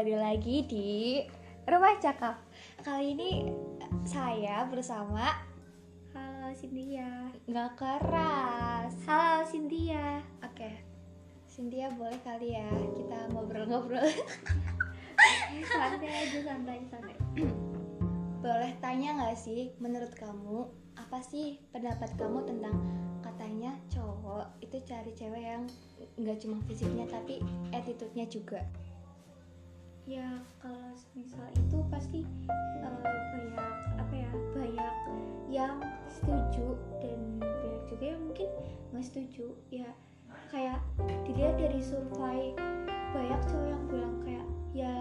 kembali lagi di Rumah Cakap Kali ini saya bersama Halo Cynthia. Nggak keras. Halo Cynthia. Oke. Cynthia boleh kali ya kita ngobrol-ngobrol? Eh, Santai aja santai santai. Boleh tanya nggak sih menurut kamu Apa sih pendapat kamu tentang katanya cowok itu cari cewek yang nggak cuma fisiknya tapi attitude-nya juga Ya kalau misal itu pasti eh, banyak apa ya banyak yang setuju dan banyak juga yang mungkin nggak setuju. Ya kayak dilihat dari survei banyak cowok yang bilang kayak ya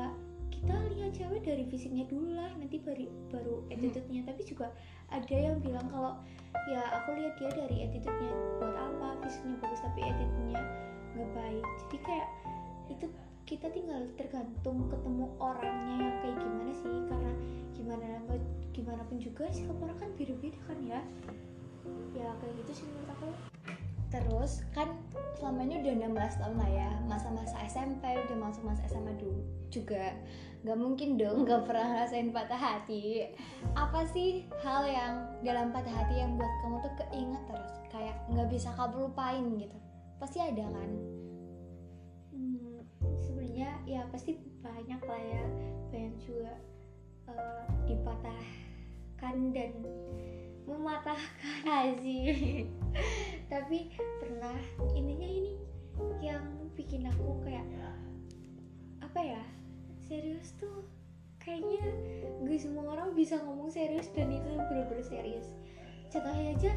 kita lihat cewek dari fisiknya dulu lah nanti baru baru attitude-nya. Tapi juga ada yang bilang kalau ya aku lihat dia dari attitude-nya buat apa fisiknya bagus tapi attitude-nya nggak baik. Jadi kayak itu kita tinggal tergantung ketemu orangnya yang kayak gimana sih karena gimana gimana pun juga sikap orang kan beda-beda kan ya. Ya kayak gitu sih menurut aku. Terus kan selama ini udah 16 tahun lah ya Masa-masa SMP udah masuk masa SMA dulu juga Gak mungkin dong gak pernah ngerasain patah hati. Apa sih hal yang dalam patah hati yang buat kamu tuh keinget terus? Kayak gak bisa kamu lupain gitu. Pasti ada kan sebenarnya ya pasti banyak lah ya banyak juga eh, dipatahkan dan mematahkan asik tapi pernah intinya ini yang bikin aku kayak apa ya serius tuh kayaknya gak semua orang bisa ngomong serius dan itu bener-bener serius. Contohnya aja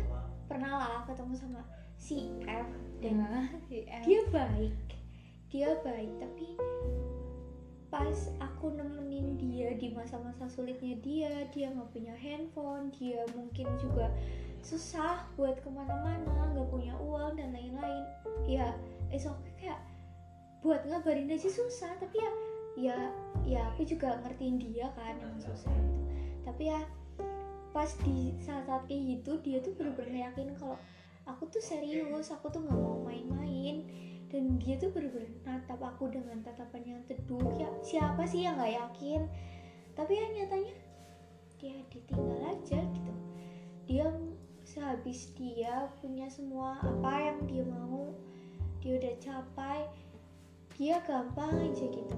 pernah lah ketemu sama si F dan Nah, iya. dia baik dia baik tapi pas aku nemenin dia di masa-masa sulitnya dia dia nggak punya handphone dia mungkin juga susah buat ke mana-mana nggak punya uang dan lain-lain. Ya esok kayak buat ngabarin aja susah tapi ya ya ya aku juga ngertiin dia kan emang susah gitu. Tapi ya pas di saat-saat kayak gitu dia tuh bener-bener yakin kalau aku tuh serius aku tuh nggak mau main-main dan dia tuh bener-bener natap aku dengan tatapan yang teduh. Ya siapa sih yang nggak yakin? Tapi ya nyatanya dia ditinggal aja gitu. Dia sehabis dia punya semua apa yang dia mau dia udah capai dia gampang aja gitu.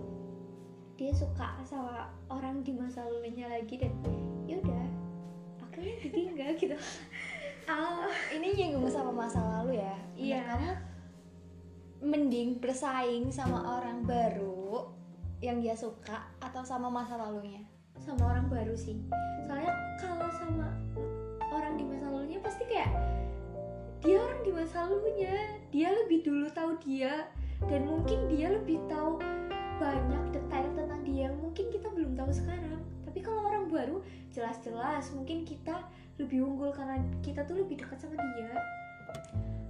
Dia suka sama orang di masa lalunya lagi dan yaudah akhirnya ditinggal gitu. Ah. Ini nyinggung sama masa lalu ya. Iya. Kamu mending bersaing sama orang baru yang dia suka atau sama masa lalunya? Sama orang baru sih. Soalnya kalau sama orang di masa lalunya pasti kayak dia orang di masa lalunya. Dia lebih dulu tahu dia dan mungkin dia lebih tahu banyak detail tentang dia. Yang mungkin kita belum tahu sekarang. Tapi kalau orang baru jelas-jelas mungkin kita lebih unggul karena kita tuh lebih dekat sama dia.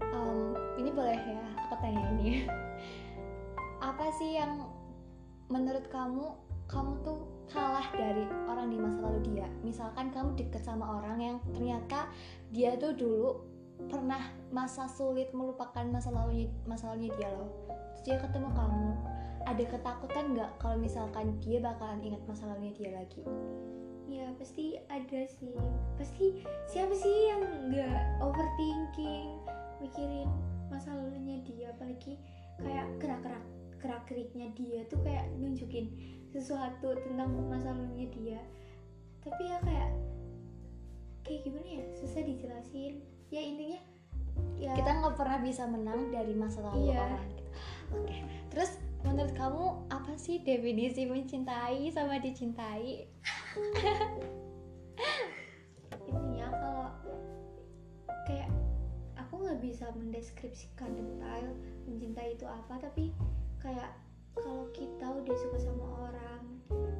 Em, ini boleh ya ini. Apa sih yang menurut kamu kamu tuh kalah dari orang di masa lalu dia? Misalkan kamu deket sama orang yang ternyata dia tuh dulu pernah masa sulit melupakan masa lalunya masa lalunya dia loh. Terus dia ketemu kamu ada ketakutan nggak kalau misalkan dia bakalan ingat masa lalunya dia lagi? Ya pasti ada sih. Pasti siapa sih yang nggak overthinking Mikirin masa lalunya dia Apalagi kayak gerak-gerak Gerak-geriknya dia tuh kayak nunjukin sesuatu tentang masa lalunya dia Tapi ya kayak Kayak gimana ya Susah dijelasin Ya intinya ya kita nggak pernah bisa menang dari masa lalu Iya. orang gitu. oke terus menurut kamu apa sih definisi mencintai sama dicintai bisa mendeskripsikan detail mencintai itu apa tapi kayak kalau kita udah suka sama orang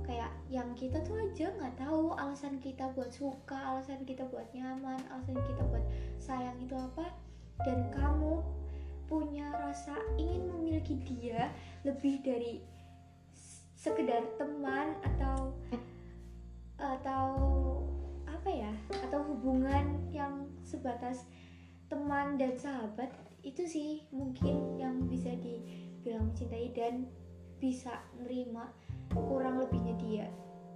kayak yang kita tuh aja nggak tahu alasan kita buat suka alasan kita buat nyaman alasan kita buat sayang itu apa. Dan kamu punya rasa ingin memiliki dia lebih dari sekedar teman atau atau apa ya atau hubungan yang sebatas teman dan sahabat itu sih mungkin yang bisa dibilang mencintai dan bisa nerima kurang lebihnya dia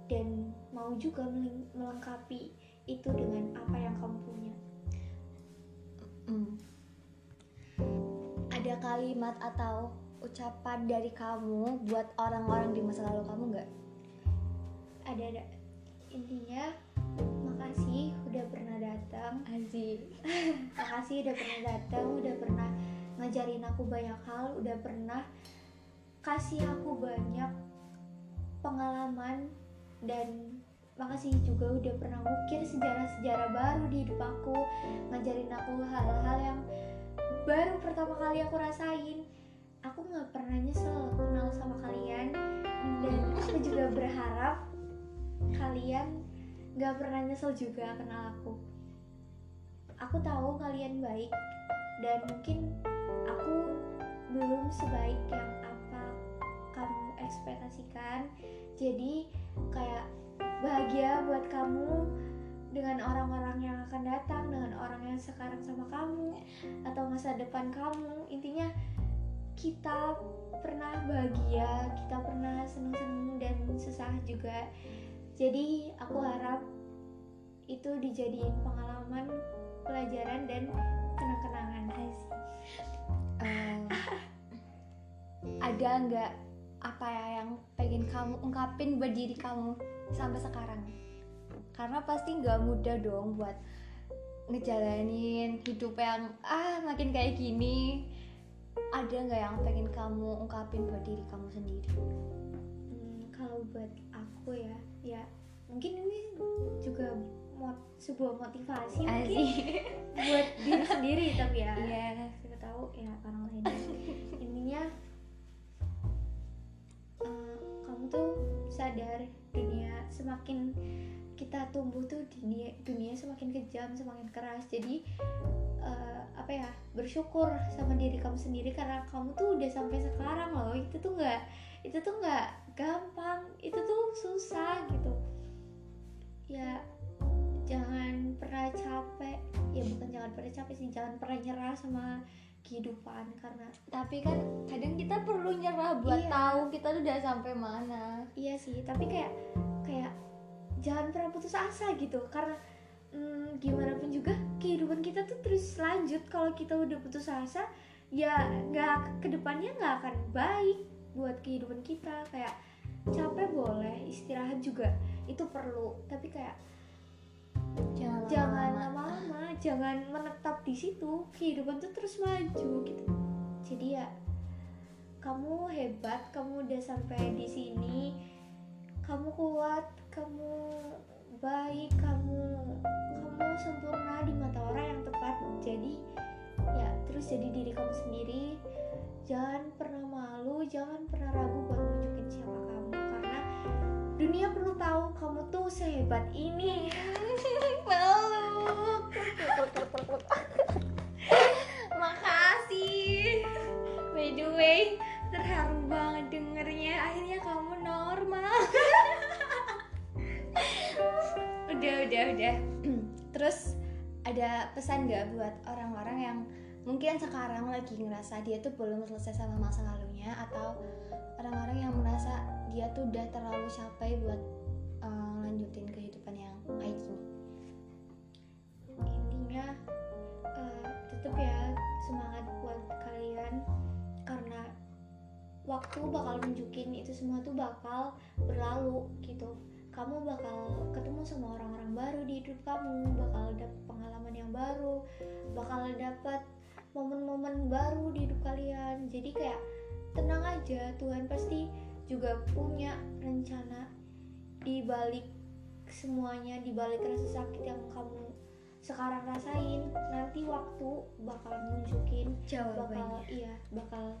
dan mau juga melengkapi itu dengan apa yang kamu punya Hmm. Ada kalimat atau ucapan dari kamu buat orang-orang di masa lalu kamu nggak? ada ada intinya makasih udah pernah datang Aziz. makasih udah pernah datang udah pernah ngajarin aku banyak hal udah pernah kasih aku banyak pengalaman dan makasih juga udah pernah ngukir sejarah-sejarah baru di hidup aku ngajarin aku hal-hal yang baru pertama kali aku rasain aku nggak pernah nyesel kenal sama kalian dan aku juga berharap kalian nggak pernah nyesel juga kenal aku aku tahu kalian baik dan mungkin aku belum sebaik yang apa kamu ekspektasikan. Jadi kayak bahagia buat kamu dengan orang-orang yang akan datang dengan orang yang sekarang sama kamu atau masa depan kamu. Intinya kita pernah bahagia kita pernah seneng-seneng dan susah juga. Jadi aku harap itu dijadiin pengalaman pelajaran dan kenang-kenangan Eh, ada nggak apa ya yang pengen kamu ungkapin buat diri kamu sampai sekarang? Karena pasti nggak mudah dong buat ngejalanin hidup yang ah makin kayak gini. Ada nggak yang pengen kamu ungkapin buat diri kamu sendiri? Hmm, kalau buat aku ya ya mungkin ini juga mot sebuah motivasi mungkin Asik. buat diri sendiri tapi ya. Iya. siapa tahu ya orang lain. Intinya eh, kamu tuh sadar dunia semakin kita tumbuh tuh dunia dunia semakin kejam semakin keras. Jadi eh, apa ya bersyukur sama diri kamu sendiri karena kamu tuh udah sampai sekarang loh. Itu tuh nggak itu tuh nggak gampang itu tuh susah gitu. Ya jangan pernah capek. Ya bukan jangan pernah capek sih jangan pernah nyerah sama kehidupan karena Tapi kan kadang kita perlu nyerah buat Iya. tahu kita tuh udah sampai mana. iya sih tapi kayak kayak jangan pernah putus asa gitu. Karena hmm, gimana pun juga kehidupan kita tuh terus lanjut. Kalau kita udah putus asa ya nggak ke depannya nggak akan baik buat kehidupan kita. Kayak capek boleh istirahat juga itu perlu. Tapi kayak Jangan lama-lama. jangan menetap di situ. Kehidupan tuh terus maju gitu. Jadi ya kamu hebat kamu udah sampai di sini. Kamu kuat kamu baik kamu kamu sempurna di mata orang yang tepat. Jadi ya terus jadi diri kamu sendiri. Jangan pernah malu jangan pernah ragu buat nunjukin siapa kamu. Karena dunia perlu tahu kamu tuh sehebat ini. Peluk. Way, terharu banget dengernya. Akhirnya kamu normal. udah, udah, udah. Terus ada pesan gak buat orang-orang yang mungkin sekarang lagi ngerasa dia tuh belum selesai sama masa lalunya atau orang-orang yang merasa dia tuh udah terlalu capek buat uh, lanjutin kehidupan yang kayak gini. intinya eh, tetap ya semangat waktu bakal nunjukin itu semua tuh bakal berlalu gitu. Kamu bakal ketemu sama orang-orang baru di hidup kamu bakal dapet pengalaman yang baru bakal dapat momen-momen baru di hidup kalian. Jadi kayak tenang aja Tuhan pasti juga punya rencana di balik semuanya di balik rasa sakit yang kamu sekarang rasain nanti waktu bakal nunjukin bakal Jawabannya. iya bakal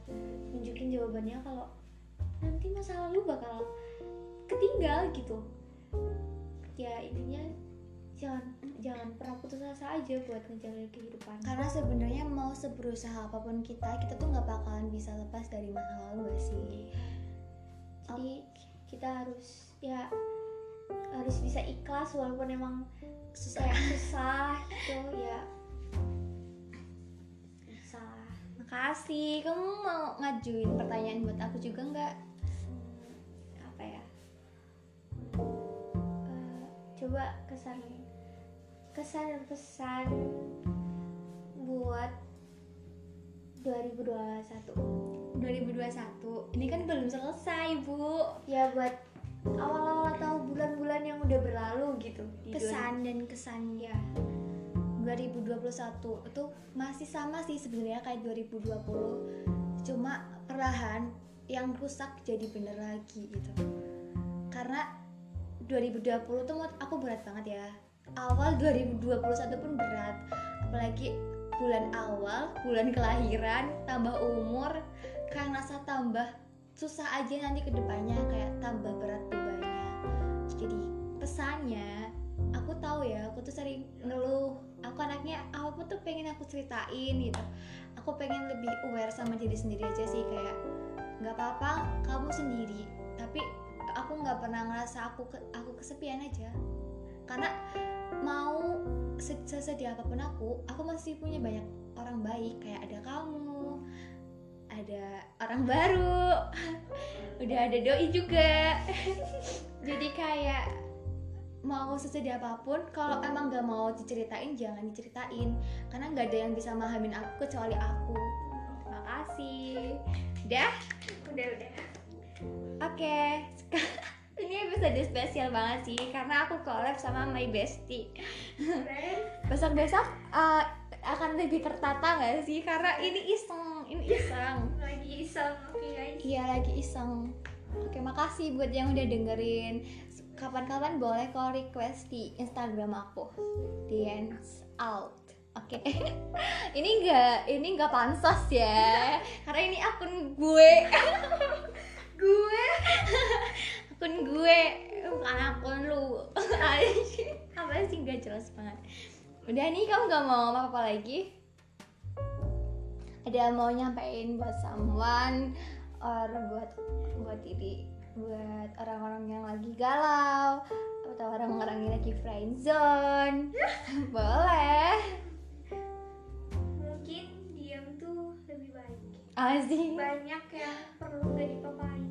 nunjukin jawabannya kalau nanti masa lalu bakal ketinggal gitu ya intinya jangan jangan pernah putus asa aja buat ngejalanin kehidupan Karena sebenarnya mau seberusaha apa pun kita, kita tuh nggak bakalan bisa lepas dari masa lalu gak sih? jadi kita harus ya harus bisa ikhlas walaupun emang susah. Susah gitu ya. Susah. Makasih. Kamu mau ngajuin pertanyaan buat aku juga nggak? Apa ya? Uh, coba kesan kesan pesan buat 2021 2021 ini kan belum selesai bu. Ya buat awal-awal atau bulan-bulan yang udah berlalu gitu di kesan dan kesannya 2021 itu masih sama sih sebenarnya kayak 2020 cuma perlahan yang rusak jadi bener lagi gitu. Karena 2020 tuh aku berat banget ya. Awal 2021 pun berat. Apalagi bulan awal bulan kelahiran tambah umur karena saya tambah susah aja nanti ke depannya kayak tambah berat bebannya. Jadi pesannya aku tahu ya aku tuh sering ngeluh. Aku anaknya apa pun tuh pengen aku ceritain gitu. Aku pengen lebih aware sama diri sendiri aja sih kayak nggak apa-apa kamu sendiri. Tapi aku nggak pernah ngerasa aku ke- aku kesepian aja. Karena mau se- sesedih apa pun aku aku masih punya banyak orang baik kayak ada kamu ada orang baru. Udah ada doi juga. Jadi kayak mau sesedih apa pun kalau emang nggak mau diceritain jangan diceritain. Karena nggak ada yang bisa mahamin aku kecuali aku. Terima kasih dah? Udah udah. Oke. Ini episode spesial banget sih karena aku collab sama my bestie. Besok besok uh, akan lebih tertata nggak sih? Karena ini iseng ini iseng. Lagi iseng oke guys. Iya lagi iseng. Oke makasih buat yang udah dengerin. Kapan-kapan boleh kok request di Instagram aku. Dance out. Oke. Ini enggak ini enggak pansos ya. Karena ini akun gue. Gue? Akun gue. Bukan akun lu. Apa sih? Nggak jelas banget udah nih kamu nggak mau ngomong apa lagi? Ada yang mau nyampein buat someone or buat buat diri buat orang-orang yang lagi galau atau orang-orang yang lagi friendzone boleh. Mungkin diam tuh lebih baik. Asik. Banyak yang perlu gak dipapain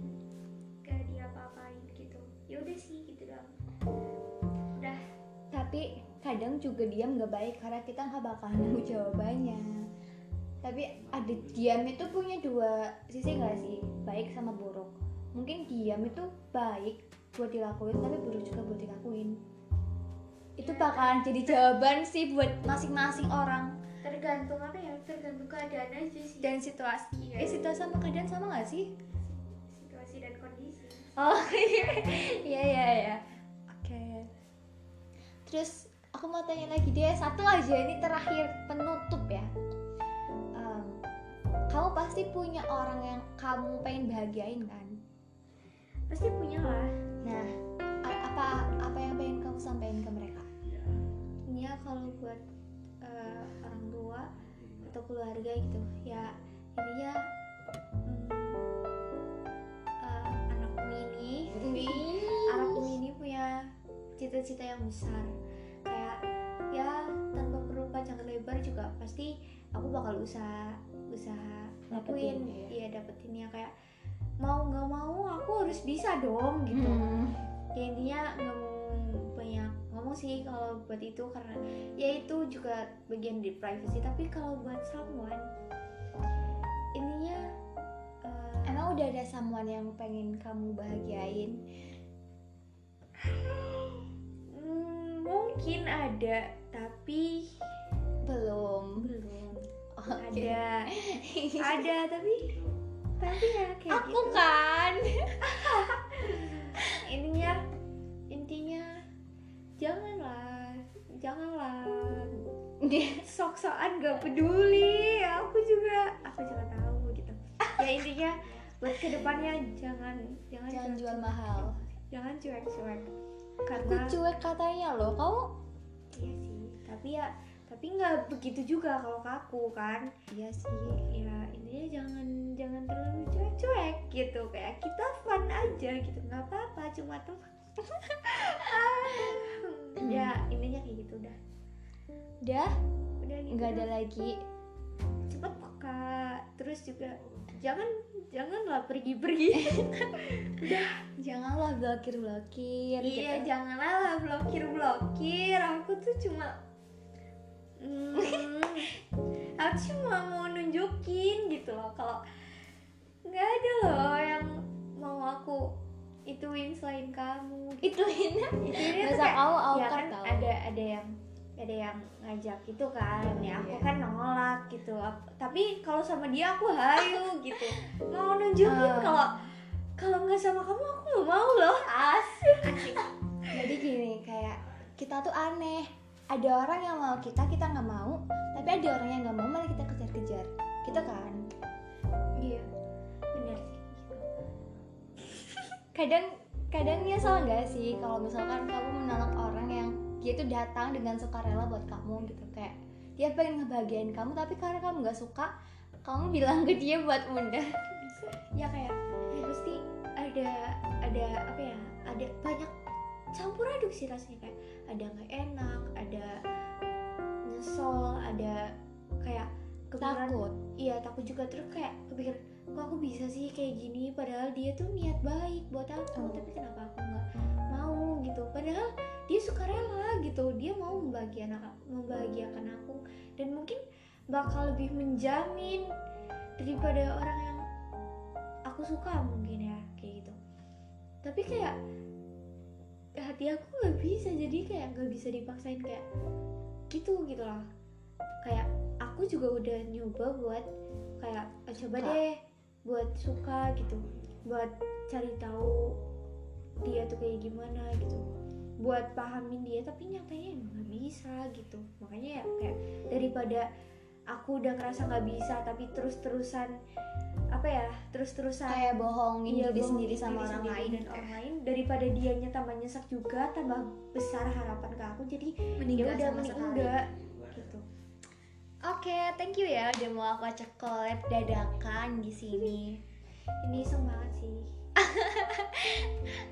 gak diapa-apain gitu. Ya udah sih gitu doang. Udah. Tapi kadang juga diam nggak baik karena kita nggak bakal nemu jawabannya. Tapi ada diam itu punya dua sisi nggak sih? Baik sama buruk. Mungkin diam itu baik buat dilakuin tapi buruk juga buat dilakuin. Itu bakalan jadi jawaban sih buat masing-masing orang. Tergantung apa ya? Tergantung keadaan aja sih. Dan situasi. Eh situasi sama keadaan sama nggak sih? Situasi dan kondisi. Oh iya. Iya iya iya. Oke. Terus aku mau tanya lagi deh satu aja ini terakhir penutup ya. Em, kamu pasti punya orang yang kamu pengen bahagiain kan? pasti punya lah Nah apa apa yang pengen kamu sampaikan ke mereka? ya kalau buat eh, orang tua atau keluarga gitu ya intinya hmm, eh, anakku ini anakku ini punya cita-cita yang besar kayak ya tanpa perlu panjang lebar juga pasti aku bakal usaha usaha lakuin Dapetin, iya dapetinnya kayak mau nggak mau aku harus bisa dong gitu Hmm. ya intinya nggak mau banyak ngomong sih kalau buat itu karena ya itu juga bagian dari privacy tapi kalau buat someone intinya eh, Emang udah ada someone yang pengen kamu bahagiain? Mungkin ada tapi Belum. belum Oke. ada ada tapi tapi ya kayak Aku gitu kan. intinya intinya janganlah janganlah sok-sokan gak peduli aku juga aku juga tahu gitu ya intinya buat ke depannya jangan jangan Jangan jual mahal. jangan cuek-cuek Aku karena cuek katanya loh. Kamu? Iya sih tapi ya tapi nggak begitu juga kalau ke aku kan. Iya sih. ya intinya jangan jangan terlalu cuek-cuek gitu. Kayak kita fun aja gitu nggak apa-apa cuma tuh ya intinya kayak gitu udah. Udah? Udah gitu nggak ada lagi. cepet kak terus juga jangan janganlah pergi-pergi. Janganlah blokir blokir iya gitu. janganlah lah blokir-blokir. Aku tuh cuma hmm, aku cuma mau nunjukin gitu loh. Kalau nggak ada loh yang mau aku ituin selain kamu. Itu ini ituinnya tuh masa kayak kamu ya kan ada ada yang ada yang ngajak gitu kan ya aku Iya. kan nolak gitu. Ap- tapi kalau sama dia aku hayu gitu. Mau nunjukin Ah. kalau kalau nggak sama kamu aku nggak mau loh. Asik. Jadi gini kayak kita tuh aneh. Ada orang yang mau kita kita nggak mau. Tapi ada orang yang nggak mau malah kita kejar-kejar. Gitu kan? Iya benar sih. Kadang kadang nyesel nggak sih kalau misalkan kamu menolak orang yang dia tuh datang dengan sukarela buat kamu gitu. Kayak dia pengen ngebahagiain kamu tapi karena kamu nggak suka kamu bilang ke dia buat mundur ya kayak ya pasti ada ada apa ya ada banyak campur aduk sih rasanya. Kayak ada nggak enak ada nyesel ada kayak kepikiran takut? Iya takut juga. Terus kayak kepikir kok aku bisa sih kayak gini? Padahal dia tuh niat baik buat aku Oh. tapi kenapa aku nggak gitu. Padahal dia suka rela gitu. Dia mau membahagiakan membahagiakan aku. Dan mungkin bakal lebih menjamin daripada orang yang aku suka mungkin ya kayak gitu. Tapi kayak hati aku nggak bisa. Jadi kayak nggak bisa dipaksain kayak gitu gitu lah kayak aku juga udah nyoba buat kayak "Eh, coba deh buat suka gitu. Buat cari tahu dia tuh kayak gimana gitu. Buat pahamin dia tapi nyatanya emang nggak bisa gitu. Makanya ya kayak daripada aku udah ngerasa nggak bisa tapi terus terusan apa ya terus terusan kayak bohongin diri bohong sendiri sama diri orang sendiri lain dan orang lain. Daripada dianya tambah nyesek juga tambah besar harapan ke aku jadi ya meninggal udah mending sekali. enggak gitu. Oke, thank you ya udah mau aku ajak collab dadakan di sini. ini iseng banget sih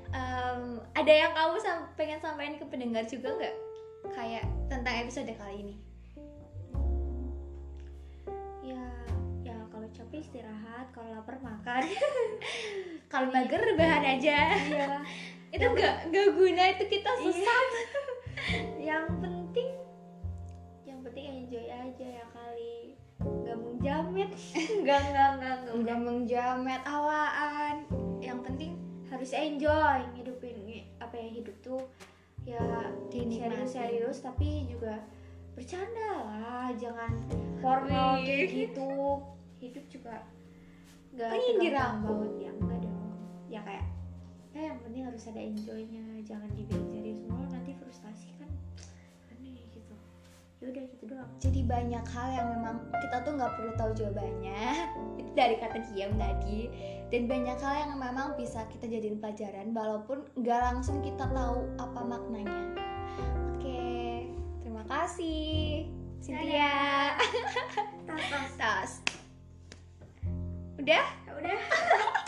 Em, ada yang kamu sam- pengen sampaikan ke pendengar juga nggak? Kayak tentang episode kali ini. ya ya kalau capek istirahat kalau lapar makan Kalau mager rebahan aja. iya itu nggak nggak guna itu kita sesat. yang penting yang penting enjoy aja ya kali nggak menjamet nggak nggak nggak nggak menjamet awaan. Penting harus enjoy hidupin apa ya hidup tuh ya serius-serius tapi juga bercanda lah jangan formal kayak gitu. Hidup juga nggak Menyindir tegang aku. banget ya enggak dong. Ya kayak ya yang penting harus ada enjoynya jangan dibikin serius. Mulu nanti frustasi kan. gitu ya udah gitu doang. Jadi banyak hal yang memang kita tuh nggak perlu tahu jawabannya. Itu dari kata diam tadi. Dan banyak hal yang memang bisa kita jadiin pelajaran walaupun nggak langsung kita tahu apa maknanya. Oke terima kasih. Cynthia. Tatas. tas. Udah